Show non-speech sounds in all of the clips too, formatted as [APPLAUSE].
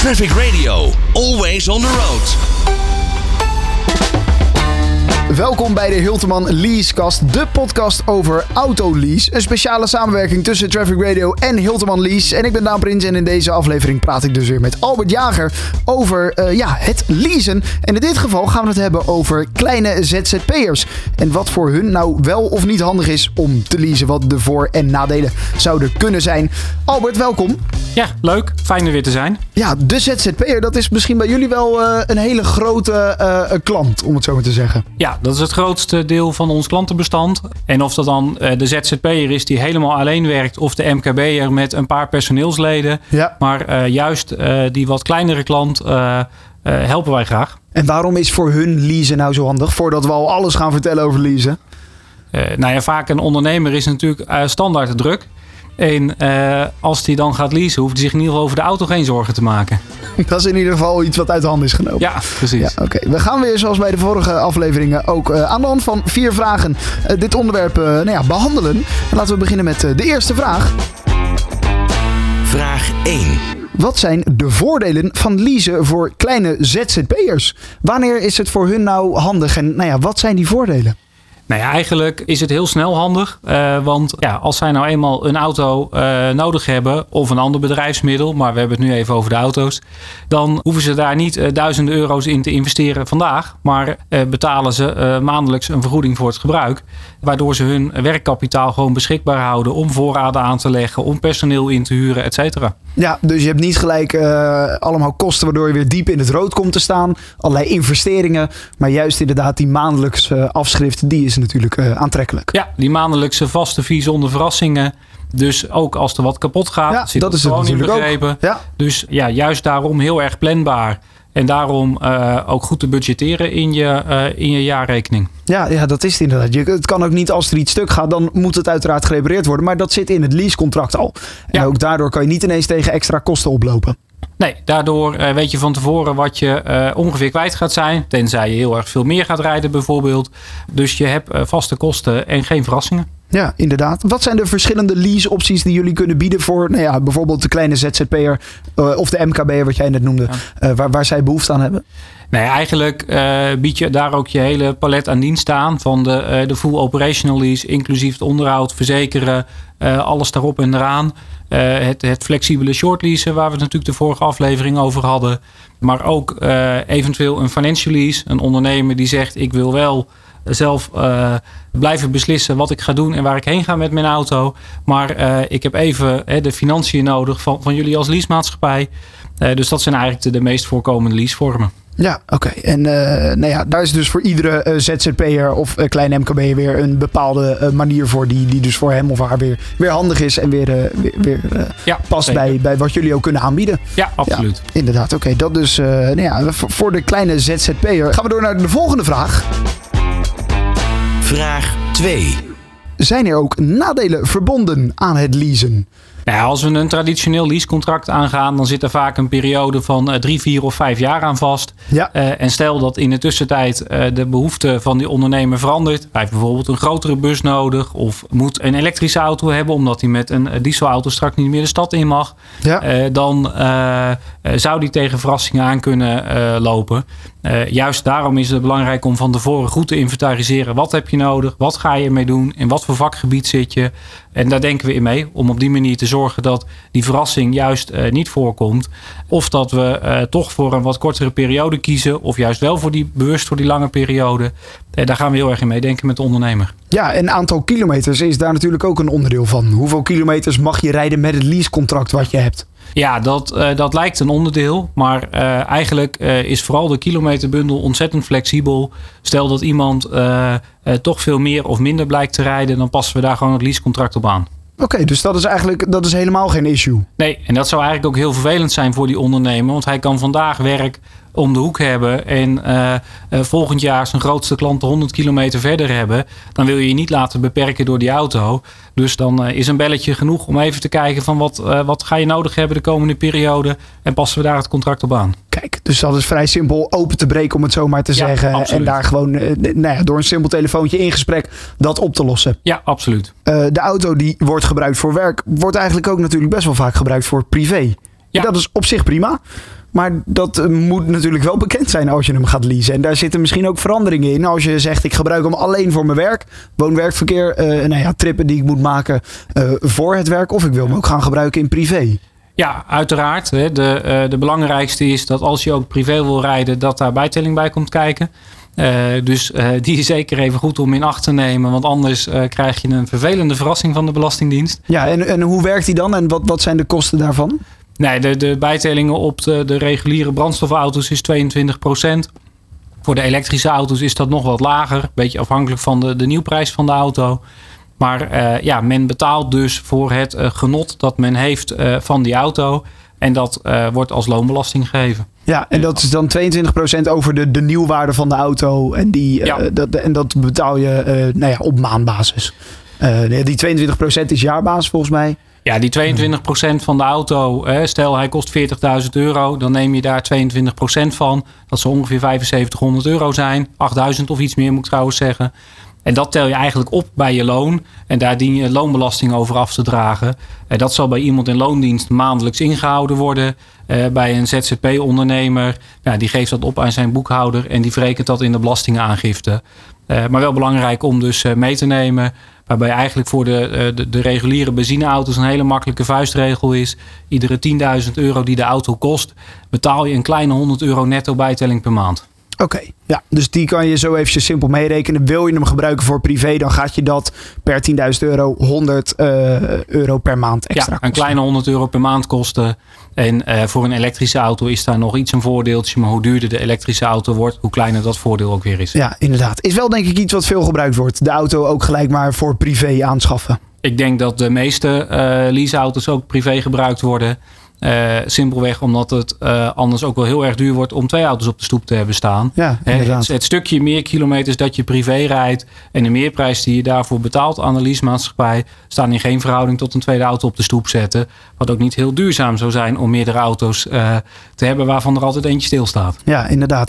Traffic Radio, always on the road. Welkom bij de Hilteman Leasecast, de podcast over autolease. Een speciale samenwerking tussen Traffic Radio en Hilteman Lease. En ik ben Daan Prins en in deze aflevering praat ik dus weer met Albert Jager over uh, ja, het leasen. En in dit geval gaan we het hebben over kleine ZZP'ers. En wat voor hun nou wel of niet handig is om te leasen. Wat de voor- en nadelen zouden kunnen zijn. Albert, welkom. Ja, leuk. Fijn er weer te zijn. Ja, de ZZP'er, dat is misschien bij jullie wel uh, een hele grote uh, klant, om het zo maar te zeggen. Ja, dat is het grootste deel van ons klantenbestand. En of dat dan uh, de ZZP'er is die helemaal alleen werkt, of de MKB'er met een paar personeelsleden. Ja. Maar juist die wat kleinere klant helpen wij graag. En waarom is voor hun leasen nou zo handig? Voordat we al alles gaan vertellen over leasen. nou ja, vaak een ondernemer is natuurlijk standaard druk. En uh, als hij dan gaat leasen, hoeft hij zich in ieder geval over de auto geen zorgen te maken. [LAUGHS] Dat is in ieder geval iets wat uit de hand is genomen. Ja, precies. Ja, Oké, we gaan weer zoals bij de vorige afleveringen ook uh, aan de hand van vier vragen uh, dit onderwerp nou ja, behandelen. En laten we beginnen met de eerste vraag. Vraag 1. Wat zijn de voordelen van leasen voor kleine ZZP'ers? Wanneer is het voor hun nou handig en nou ja, wat zijn die voordelen? Nou ja, eigenlijk is het heel snel handig. Uh, want ja, als zij nou eenmaal een auto uh, nodig hebben of een ander bedrijfsmiddel, maar we hebben het nu even over de auto's, dan hoeven ze daar niet uh, duizenden euro's in te investeren vandaag, maar betalen ze maandelijks een vergoeding voor het gebruik, waardoor ze hun werkkapitaal gewoon beschikbaar houden om voorraden aan te leggen, om personeel in te huren, et cetera. Ja, dus je hebt niet gelijk allemaal kosten waardoor je weer diep in het rood komt te staan, allerlei investeringen, maar juist inderdaad die maandelijkse afschrift, die is natuurlijk uh, aantrekkelijk. Ja, die maandelijkse vaste fee zonder verrassingen. Dus ook als er wat kapot gaat, ja, zit dat is gewoon het inbegrepen. Ook. Ja. Dus ja, juist daarom heel erg planbaar. En daarom uh, ook goed te budgetteren in je, uh, in je jaarrekening. Ja, ja, dat is het inderdaad. Je, het kan ook niet als er iets stuk gaat, dan moet het uiteraard gerepareerd worden. Maar dat zit in het leasecontract al. En Ja. ook daardoor kan je niet ineens tegen extra kosten oplopen. Nee, daardoor uh, weet je van tevoren wat je ongeveer kwijt gaat zijn. Tenzij je heel erg veel meer gaat rijden bijvoorbeeld. Dus je hebt vaste kosten en geen verrassingen. Ja, inderdaad. Wat zijn de verschillende lease-opties die jullie kunnen bieden voor nou ja, bijvoorbeeld de kleine ZZP'er uh, of de MKB'er, wat jij net noemde, ja. uh, waar, waar zij behoefte aan hebben? Nee, eigenlijk uh, bied je daar ook je hele palet aan diensten aan. Van de, de full operational lease, inclusief het onderhoud, verzekeren, alles daarop en eraan. het, het flexibele short leasen, waar we het natuurlijk de vorige aflevering over hadden. Maar ook eventueel een financial lease. Een ondernemer die zegt ik wil wel zelf uh, blijven beslissen wat ik ga doen en waar ik heen ga met mijn auto. Maar uh, ik heb even uh, de financiën nodig van, van jullie als leasemaatschappij. dus dat zijn eigenlijk de, de meest voorkomende leasevormen. Ja, oké. Okay. En nou ja, daar is dus voor iedere ZZP'er of kleine MKB weer een bepaalde manier voor die, die dus voor hem of haar weer, weer handig is en weer, weer, weer ja, past bij, bij wat jullie ook kunnen aanbieden. Ja, absoluut. Ja, inderdaad, oké. Okay. Dat dus nou ja, voor de kleine ZZP'er. Gaan we door naar de volgende vraag. Vraag 2. Zijn er ook nadelen verbonden aan het leasen? Nou, als we een traditioneel leasecontract aangaan, dan zit er vaak een periode van uh, drie, vier of vijf jaar aan vast. Ja. Uh, en stel dat in de tussentijd uh, de behoefte van die ondernemer verandert. Hij heeft bijvoorbeeld een grotere bus nodig of moet een elektrische auto hebben omdat hij met een dieselauto straks niet meer de stad in mag. Ja. dan zou die tegen verrassingen aan kunnen lopen. Juist daarom is het belangrijk om van tevoren goed te inventariseren. Wat heb je nodig? Wat ga je ermee doen? In wat voor vakgebied zit je? En daar denken we in mee om op die manier te zorgen dat die verrassing juist uh, niet voorkomt. Of dat we uh, toch voor een wat kortere periode kiezen. Of juist wel voor die, bewust voor die lange periode. Daar gaan we heel erg in meedenken met de ondernemer. Ja, en aantal kilometers is daar natuurlijk ook een onderdeel van. Hoeveel kilometers mag je rijden met het leasecontract wat je hebt? Ja, dat, uh, dat lijkt een onderdeel. Maar uh, eigenlijk uh, is vooral de kilometerbundel ontzettend flexibel. Stel dat iemand toch veel meer of minder blijkt te rijden, dan passen we daar gewoon het leasecontract op aan. Oké, okay, dus dat is eigenlijk dat is helemaal geen issue. Nee, en dat zou eigenlijk ook heel vervelend zijn voor die ondernemer. Want hij kan vandaag werk om de hoek hebben en uh, uh, volgend jaar zijn grootste klanten 100 kilometer verder hebben, dan wil je je niet laten beperken door die auto. Dus dan uh, is een belletje genoeg om even te kijken van wat, wat ga je nodig hebben de komende periode en passen we daar het contract op aan. Kijk, dus dat is vrij simpel open te breken om het zo maar te Ja, zeggen. absoluut. En daar gewoon nou ja, door een simpel telefoontje in gesprek dat op te lossen. Ja, absoluut. De auto die wordt gebruikt voor werk, wordt eigenlijk ook natuurlijk best wel vaak gebruikt voor privé. Ja. En dat is op zich prima. Maar dat eh, moet natuurlijk wel bekend zijn als je hem gaat leasen. En daar zitten misschien ook veranderingen in. Als je zegt, ik gebruik hem alleen voor mijn werk. Woon-werkverkeer, eh, nou ja, trippen die ik moet maken eh, voor het werk. Of ik wil hem ook gaan gebruiken in privé. Ja, uiteraard. hè. De, de belangrijkste is dat als je ook privé wil rijden, dat daar bijtelling bij komt kijken. Dus die is zeker even goed om in acht te nemen. Want anders krijg je een vervelende verrassing van de Belastingdienst. Ja, en, en hoe werkt die dan? En wat, wat zijn de kosten daarvan? Nee, de, de bijtellingen op de, de reguliere brandstofauto's is 22% Voor de elektrische auto's is dat nog wat lager. Beetje afhankelijk van de, de nieuwprijs van de auto. Maar eh, ja, men betaalt dus voor het eh, genot dat men heeft eh, van die auto. En dat wordt als loonbelasting gegeven. Ja, en dat is dan 22% over de, de nieuwwaarde van de auto. En, die, Ja. dat, en dat betaal je nou ja, op maandbasis. Die 22% is jaarbasis volgens mij. Ja, die 22% van de auto, stel hij kost 40.000 euro, dan neem je daar 22% van. Dat zou ongeveer 7500 euro zijn. 8000 of iets meer moet ik trouwens zeggen. En dat tel je eigenlijk op bij je loon. En daar dien je loonbelasting over af te dragen. En dat zal bij iemand in loondienst maandelijks ingehouden worden. Eh, bij een ZZP-ondernemer, nou, die geeft dat op aan zijn boekhouder en die verrekent dat in de belastingaangifte. Eh, maar wel belangrijk om dus eh, mee te nemen. Waarbij eigenlijk voor de, eh, de, de reguliere benzineauto's een hele makkelijke vuistregel is. Iedere 10.000 euro die de auto kost, betaal je een kleine 100 euro netto bijtelling per maand. Oké, ja, dus die kan je zo eventjes simpel meerekenen. Wil je hem gebruiken voor privé, dan gaat je dat per 10.000 euro 100 eh, euro per maand extra ja, een kleine 100 euro per maand kosten. En eh, voor een elektrische auto is daar nog iets een voordeeltje. Maar hoe duurder de elektrische auto wordt, hoe kleiner dat voordeel ook weer is. Ja, inderdaad. Is wel denk ik iets wat veel gebruikt wordt. De auto ook gelijk maar voor privé aanschaffen. Ik denk dat de meeste eh leaseauto's ook privé gebruikt worden. Eh, simpelweg omdat het eh, anders ook wel heel erg duur wordt om twee auto's op de stoep te hebben staan. Ja, het, het stukje meer kilometers dat je privé rijdt en de meerprijs die je daarvoor betaalt aan de leasemaatschappij staan in geen verhouding tot een tweede auto op de stoep zetten. Wat ook niet heel duurzaam zou zijn om meerdere auto's eh, te hebben waarvan er altijd eentje stilstaat. Ja, inderdaad.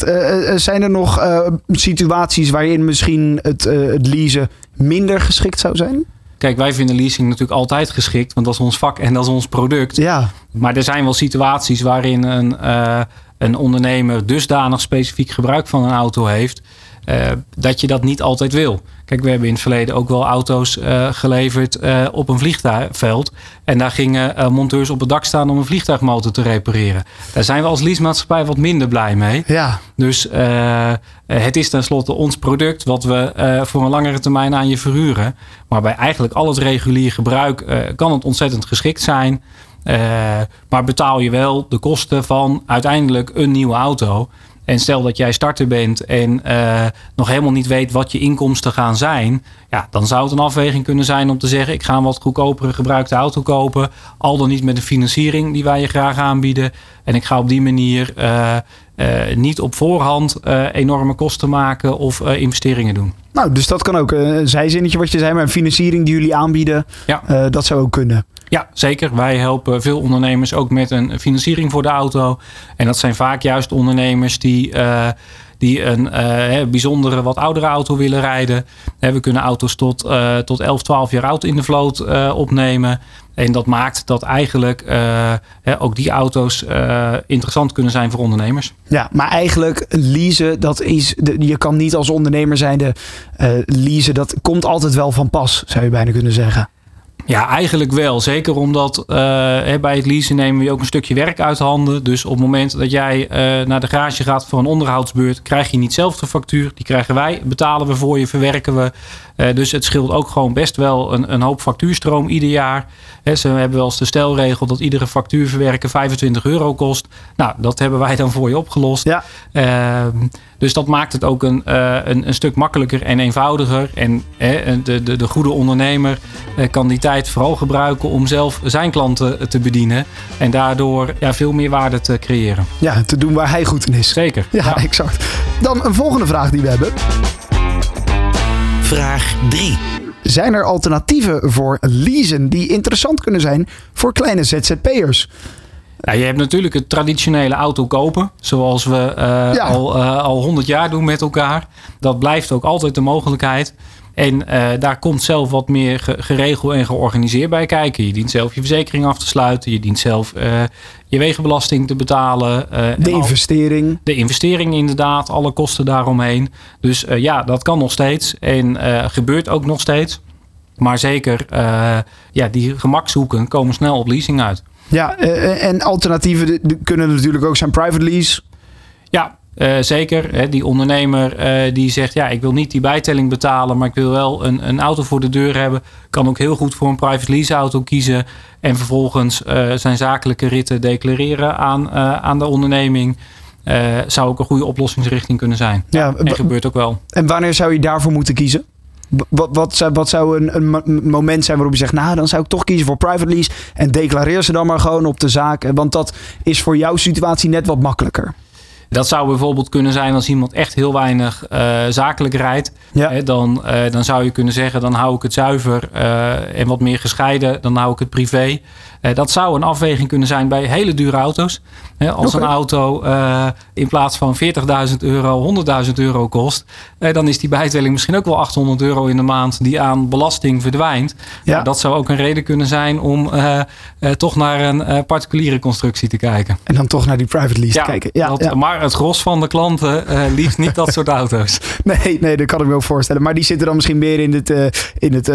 Zijn er nog situaties waarin misschien het, het leasen minder geschikt zou zijn? Kijk, wij vinden leasing natuurlijk altijd geschikt, want dat is ons vak en dat is ons product. Ja, Maar er zijn wel situaties waarin een, eh, een ondernemer dusdanig specifiek gebruik van een auto heeft. Eh, dat je dat niet altijd wil. Kijk, we hebben in het verleden ook wel auto's eh, geleverd eh, op een vliegtuigveld. En daar gingen monteurs op het dak staan om een vliegtuigmotor te repareren. Daar zijn we als leasemaatschappij wat minder blij mee. ja. Dus het is tenslotte ons product wat we voor een langere termijn aan je verhuren. Maar bij eigenlijk al het regulier gebruik kan het ontzettend geschikt zijn. Maar betaal je wel de kosten van uiteindelijk een nieuwe auto. En stel dat jij starter bent en eh, nog helemaal niet weet wat je inkomsten gaan zijn. Ja, dan zou het een afweging kunnen zijn om te zeggen: ik ga een wat goedkopere gebruikte auto kopen. Al dan niet met een financiering die wij je graag aanbieden. En ik ga op die manier eh, eh, niet op voorhand enorme kosten maken of investeringen doen. Nou, dus dat kan ook. Een zijzinnetje wat je zei, maar een financiering die jullie aanbieden, Ja. dat zou ook kunnen. Ja, zeker. Wij helpen veel ondernemers ook met een financiering voor de auto. En dat zijn vaak juist ondernemers die, eh, die een eh, bijzondere, wat oudere auto willen rijden. We kunnen auto's tot, eh, tot 11, 12 jaar oud in de vloot opnemen. En dat maakt dat eigenlijk ook die auto's interessant kunnen zijn voor ondernemers. Ja, maar eigenlijk leasen, dat is, je kan niet als ondernemer zijnde eh leasen. Dat komt altijd wel van pas, zou je bijna kunnen zeggen. Ja, eigenlijk wel. Zeker omdat eh, bij het leasen nemen we je ook een stukje werk uit handen. Dus op het moment dat jij eh, naar de garage gaat voor een onderhoudsbeurt, krijg je niet zelf de factuur. Die krijgen wij, betalen we voor je, verwerken we. Eh, dus het scheelt ook gewoon best wel een, een hoop factuurstroom ieder jaar. Hè, ze hebben wel eens de stelregel dat iedere factuur verwerken 25 euro kost. Nou, dat hebben wij dan voor je opgelost. Ja. Dus dat maakt het ook een, eh, een, een stuk makkelijker en eenvoudiger. En hè, de, de, de goede ondernemer eh, kan die tijd vooral gebruiken om zelf zijn klanten te bedienen. En daardoor ja, veel meer waarde te creëren. Ja, te doen waar hij goed in is. Zeker. Ja, exact. Dan een volgende vraag die we hebben. Vraag 3. Zijn er alternatieven voor leasen die interessant kunnen zijn voor kleine ZZP'ers? Ja, je hebt natuurlijk het traditionele auto kopen, zoals we eh, Ja. al, eh, al 100 jaar doen met elkaar. Dat blijft ook altijd de mogelijkheid. En uh, daar komt zelf wat meer ge geregeld en georganiseerd bij kijken. Je dient zelf je verzekering af te sluiten. Je dient zelf uh, je wegenbelasting te betalen. Uh, de investering. de investering inderdaad, alle kosten daaromheen. Dus ja, dat kan nog steeds en gebeurt ook nog steeds. Maar zeker, ja, die gemakshoeken komen snel op leasing uit. Ja, en alternatieven kunnen natuurlijk ook zijn private lease. Ja, uh, zeker. Hè, die ondernemer uh, die zegt: Ja, ik wil niet die bijtelling betalen, maar ik wil wel een, een auto voor de deur hebben. Kan ook heel goed voor een private lease auto kiezen. En vervolgens uh, zijn zakelijke ritten declareren aan, aan de onderneming. zou ook een goede oplossingsrichting kunnen zijn. Ja, en gebeurt ook wel. En wanneer zou je daarvoor moeten kiezen? Wat, wat, zou, wat zou een, een, moment zijn waarop je zegt, nou dan zou ik toch kiezen voor private lease en declareer ze dan maar gewoon op de zaak. Want dat is voor jouw situatie net wat makkelijker. Dat zou bijvoorbeeld kunnen zijn als iemand echt heel weinig uh, zakelijk rijdt. Ja. Hè, dan, uh, dan zou je kunnen zeggen, dan hou ik het zuiver uh, en wat meer gescheiden. Dan hou ik het privé. Dat zou een afweging kunnen zijn bij hele dure auto's. Als okay. een auto in plaats van 40.000 euro 100.000 euro kost. dan is die bijtelling misschien ook wel 800 euro in de maand die aan belasting verdwijnt. Ja. dat zou ook een reden kunnen zijn om toch naar een particuliere constructie te kijken. En dan toch naar die private lease te kijken. Ja, dat, maar het gros van de klanten liefst niet dat soort auto's. [LAUGHS] Nee, nee, dat kan ik me wel voorstellen. Maar die zitten dan misschien meer in het, in het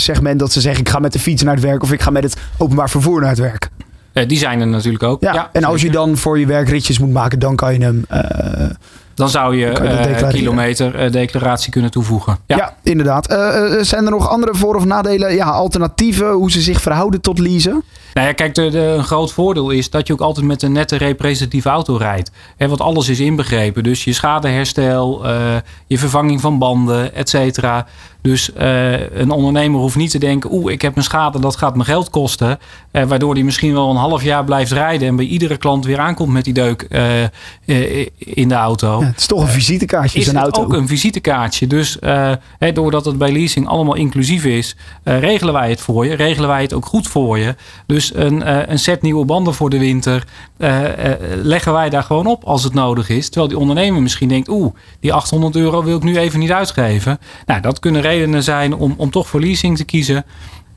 segment dat ze zeggen: ik ga met de fiets naar het werk of ik ga met het openbaar vervoer naar het werk. die zijn er natuurlijk ook. Ja, en als je dan voor je werk ritjes moet maken, dan kan je hem dan zou je, uh, kilometerdeclaratie uh, kunnen toevoegen. Ja, ja inderdaad. Uh, zijn er nog andere voor- of nadelen? Ja, alternatieven, hoe ze zich verhouden tot leasen? Nou ja, kijk, de, de, een groot voordeel is dat je ook altijd met een nette representatieve auto rijdt. He, want alles is inbegrepen. Dus je schadeherstel, je vervanging van banden, et cetera. Dus uh, een ondernemer hoeft niet te denken: oeh, ik heb een schade, dat gaat me geld kosten. Uh, waardoor hij misschien wel een half jaar blijft rijden en bij iedere klant weer aankomt met die deuk in de auto. Ja, het is toch een visitekaartje, is een auto. ook een visitekaartje. Dus hè, doordat het bij leasing allemaal inclusief is, regelen wij het voor je. Regelen wij het ook goed voor je. Dus een, een set nieuwe banden voor de winter leggen wij daar gewoon op als het nodig is. Terwijl die ondernemer misschien denkt: oeh, die 800 euro wil ik nu even niet uitgeven. Nou, dat kunnen redenen zijn om, om toch voor leasing te kiezen.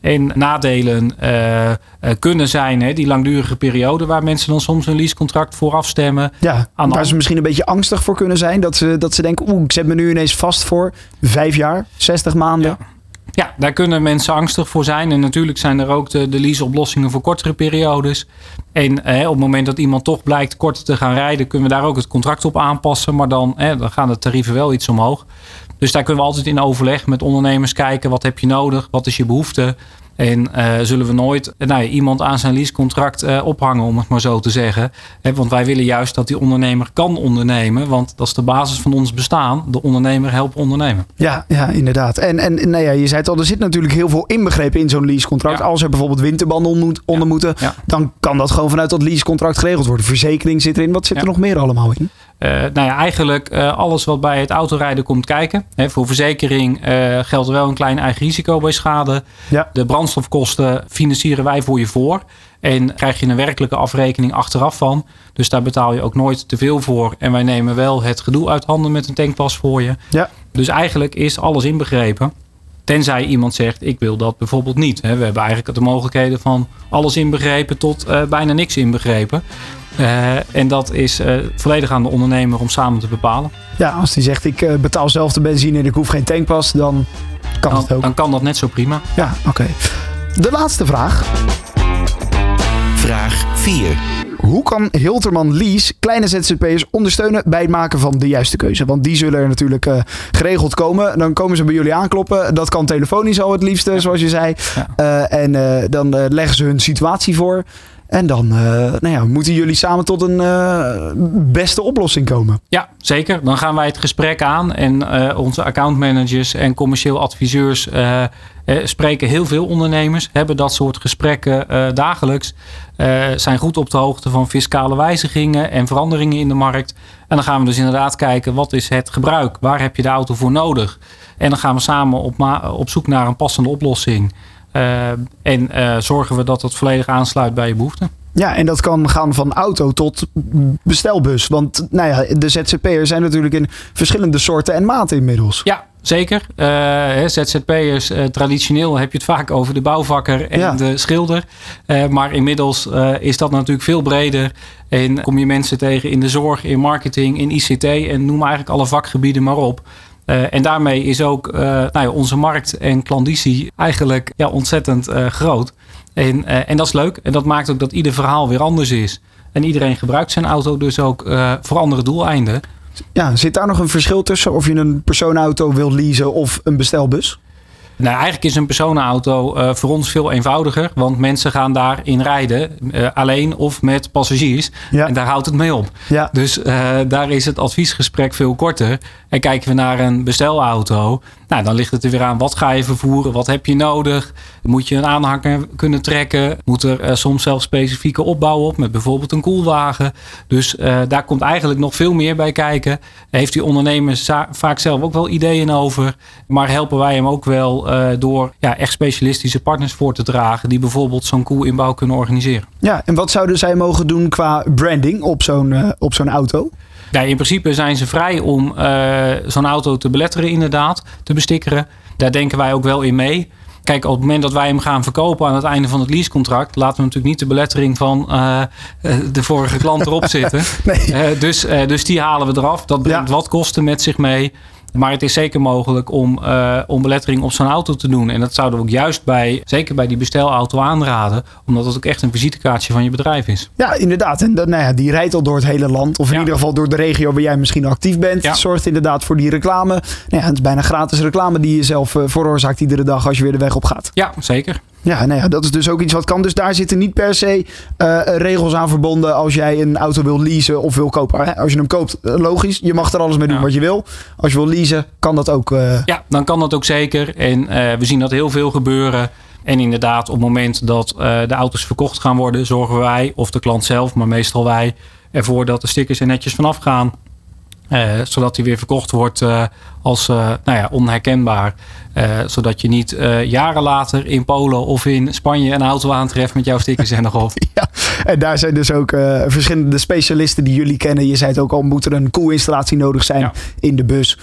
En nadelen uh, kunnen zijn hè, die langdurige periode waar mensen dan soms een leasecontract voor afstemmen. Ja, waar ze misschien een beetje angstig voor kunnen zijn. Dat ze, dat ze denken, oeh, ik zet me nu ineens vast voor vijf jaar, 60 maanden. Ja. Ja, daar kunnen mensen angstig voor zijn. En natuurlijk zijn er ook de, de leaseoplossingen voor kortere periodes. En op het moment dat iemand toch blijkt korter te gaan rijden, kunnen we daar ook het contract op aanpassen. Maar dan, dan gaan de tarieven wel iets omhoog. Dus daar kunnen we altijd in overleg met ondernemers kijken. Wat heb je nodig? Wat is je behoefte? En uh, zullen we nooit nou ja, iemand aan zijn leasecontract uh, ophangen, om het maar zo te zeggen. He, want wij willen juist dat die ondernemer kan ondernemen. Want dat is de basis van ons bestaan. De ondernemer helpt ondernemen. Ja, ja inderdaad. En, en nou ja, je zei het al, er zit natuurlijk heel veel inbegrepen in zo'n leasecontract. Ja. Als er bijvoorbeeld winterbanden onder, onder moeten, dan kan dat gewoon vanuit dat leasecontract geregeld worden. Verzekering zit erin. Wat zit er nog meer allemaal in? Uh, nou ja, eigenlijk uh, alles wat bij het autorijden komt kijken. He, voor verzekering uh, geldt wel een klein eigen risico bij schade. Ja. De brandstofkosten financieren wij voor je voor. En krijg je een werkelijke afrekening achteraf van. Dus daar betaal je ook nooit te veel voor. En wij nemen wel het gedoe uit handen met een tankpas voor je. Ja. Dus eigenlijk is alles inbegrepen. Tenzij iemand zegt, ik wil dat bijvoorbeeld niet. We hebben eigenlijk de mogelijkheden van alles inbegrepen tot bijna niks inbegrepen. Uh, en dat is uh, volledig aan de ondernemer om samen te bepalen. Ja, als die zegt ik uh, betaal zelf de benzine en ik hoef geen tankpas, dan kan dan, dat ook. Dan kan dat net zo prima. Ja, oké. Okay. De laatste vraag. Vraag 4. Hoe kan Hilterman Lease kleine ZZP'ers ondersteunen bij het maken van de juiste keuze? Want die zullen er natuurlijk uh, geregeld komen. Dan komen ze bij jullie aankloppen. Dat kan telefonisch al het liefste, zoals je zei. Ja. Uh, en uh, dan leggen ze hun situatie voor. En dan uh, nou ja, moeten jullie samen tot een uh, beste oplossing komen. Ja, zeker. Dan gaan wij het gesprek aan. En uh, onze accountmanagers en commercieel adviseurs spreken heel veel ondernemers. Hebben dat soort gesprekken dagelijks. zijn goed op de hoogte van fiscale wijzigingen en veranderingen in de markt. En dan gaan we dus inderdaad kijken wat is het gebruik? Waar heb je de auto voor nodig? En dan gaan we samen op, op zoek naar een passende oplossing. Uh, en uh, zorgen we dat het volledig aansluit bij je behoeften. Ja, en dat kan gaan van auto tot bestelbus. Want nou ja, de ZZP'ers zijn natuurlijk in verschillende soorten en maten inmiddels. Ja, zeker. Uh, ZZP'ers, uh, traditioneel heb je het vaak over de bouwvakker en de schilder. Uh, maar inmiddels is dat natuurlijk veel breder. En kom je mensen tegen in de zorg, in marketing, in ICT en noem eigenlijk alle vakgebieden maar op. en daarmee is ook nou ja, onze markt en klanditie eigenlijk ja, ontzettend groot. En, en dat is leuk. En dat maakt ook dat ieder verhaal weer anders is. En iedereen gebruikt zijn auto dus ook voor andere doeleinden. Ja, zit daar nog een verschil tussen of je een personenauto wilt leasen of een bestelbus? Nou, eigenlijk is een personenauto uh, voor ons veel eenvoudiger. Want mensen gaan daarin rijden. Uh, alleen of met passagiers. Ja. En daar houdt het mee op. Ja. Dus uh, daar is het adviesgesprek veel korter. En kijken we naar een bestelauto. Nou, dan ligt het er weer aan. Wat ga je vervoeren? Wat heb je nodig? Moet je een aanhanger kunnen trekken? Moet er soms zelfs specifieke opbouw op. Met bijvoorbeeld een koelwagen. Dus daar komt eigenlijk nog veel meer bij kijken. Heeft die ondernemer vaak zelf ook wel ideeën over. Maar helpen wij hem ook wel uh, door ja, echt specialistische partners voor te dragen. Die bijvoorbeeld zo'n koelinbouw kunnen organiseren. Ja, en wat zouden zij mogen doen qua branding op zo'n uh, op zo'n auto? Ja, in principe zijn ze vrij om uh, zo'n auto te beletteren inderdaad, te bestikkeren. Daar denken wij ook wel in mee. Kijk, op het moment dat wij hem gaan verkopen aan het einde van het leasecontract, laten we natuurlijk niet de belettering van uh, de vorige klant erop [LAUGHS] zitten. nee. uh, dus, uh, dus die halen we eraf. Dat brengt ja. wat kosten met zich mee. Maar het is zeker mogelijk om, uh, om belettering op zo'n auto te doen. En dat zouden we ook juist bij, zeker bij die bestelauto aanraden. Omdat het ook echt een visitekaartje van je bedrijf is. Ja, inderdaad. En dat, nou ja, die rijdt al door het hele land. Of in ieder geval door de regio waar jij misschien actief bent. Ja. Zorgt inderdaad voor die reclame. Nou ja, het is bijna gratis reclame die je zelf uh, veroorzaakt iedere dag als je weer de weg op gaat. Ja, zeker. Ja, nou ja, dat is dus ook iets wat kan. Dus daar zitten niet per se uh, regels aan verbonden als jij een auto wil leasen of wil kopen. Als je hem koopt, logisch, je mag er alles mee doen ja. wat je wil. Als je wil leasen, kan dat ook. Uh... Ja, dan kan dat ook zeker. En uh, we zien dat heel veel gebeuren. En inderdaad, op het moment dat de auto's verkocht gaan worden, zorgen wij, of de klant zelf, maar meestal wij, ervoor dat de stickers er netjes vanaf gaan. Zodat die weer verkocht wordt als nou ja, onherkenbaar. Zodat je niet jaren later in Polen of in Spanje een auto aantreft met jouw stickers en nog op. [LAUGHS] ja, en daar zijn dus ook verschillende specialisten die jullie kennen. Je zei het ook al, moet er een koelinstallatie nodig zijn ja. in de bus.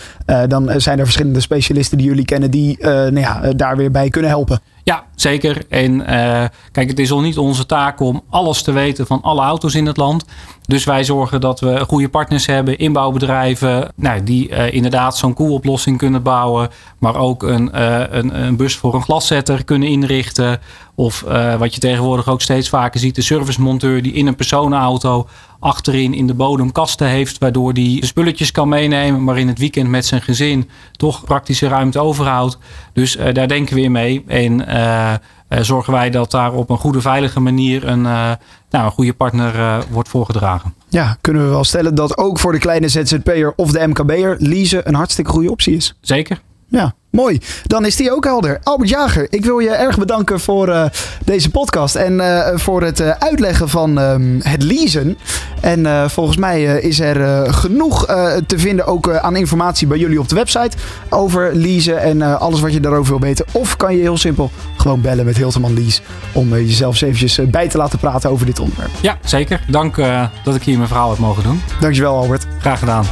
dan zijn er verschillende specialisten die jullie kennen die nou ja, daar weer bij kunnen helpen. Ja, zeker. En uh, kijk, het is al niet onze taak om alles te weten van alle auto's in het land. Dus wij zorgen dat we goede partners hebben, inbouwbedrijven, nou, die uh, inderdaad zo'n koeloplossing kunnen bouwen, maar ook een, uh, een, een, bus voor een glaszetter kunnen inrichten. Of wat je tegenwoordig ook steeds vaker ziet, de servicemonteur die in een personenauto achterin in de bodem kasten heeft, waardoor die de spulletjes kan meenemen, maar in het weekend met zijn gezin toch praktische ruimte overhoudt. Dus uh, daar denken we in mee. En uh, uh, zorgen wij dat daar op een goede, veilige manier een, nou, een goede partner wordt voorgedragen. Ja, kunnen we wel stellen dat ook voor de kleine ZZP'er of de MKB'er leasen een hartstikke goede optie is. Zeker. Ja, mooi. Dan is die ook helder. Albert Jager, ik wil je erg bedanken voor uh, deze podcast en uh, voor het uh, uitleggen van um, het leasen. En volgens mij is er genoeg te vinden ook aan informatie bij jullie op de website over leasen en alles wat je daarover wil weten. Of kan je heel simpel gewoon bellen met Hilterman Lease om jezelf eens eventjes bij te laten praten over dit onderwerp. Ja, zeker. Dank dat ik hier mijn verhaal heb mogen doen. Dankjewel Albert. Graag gedaan.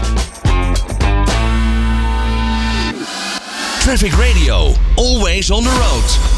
Traffic Radio, always on the road.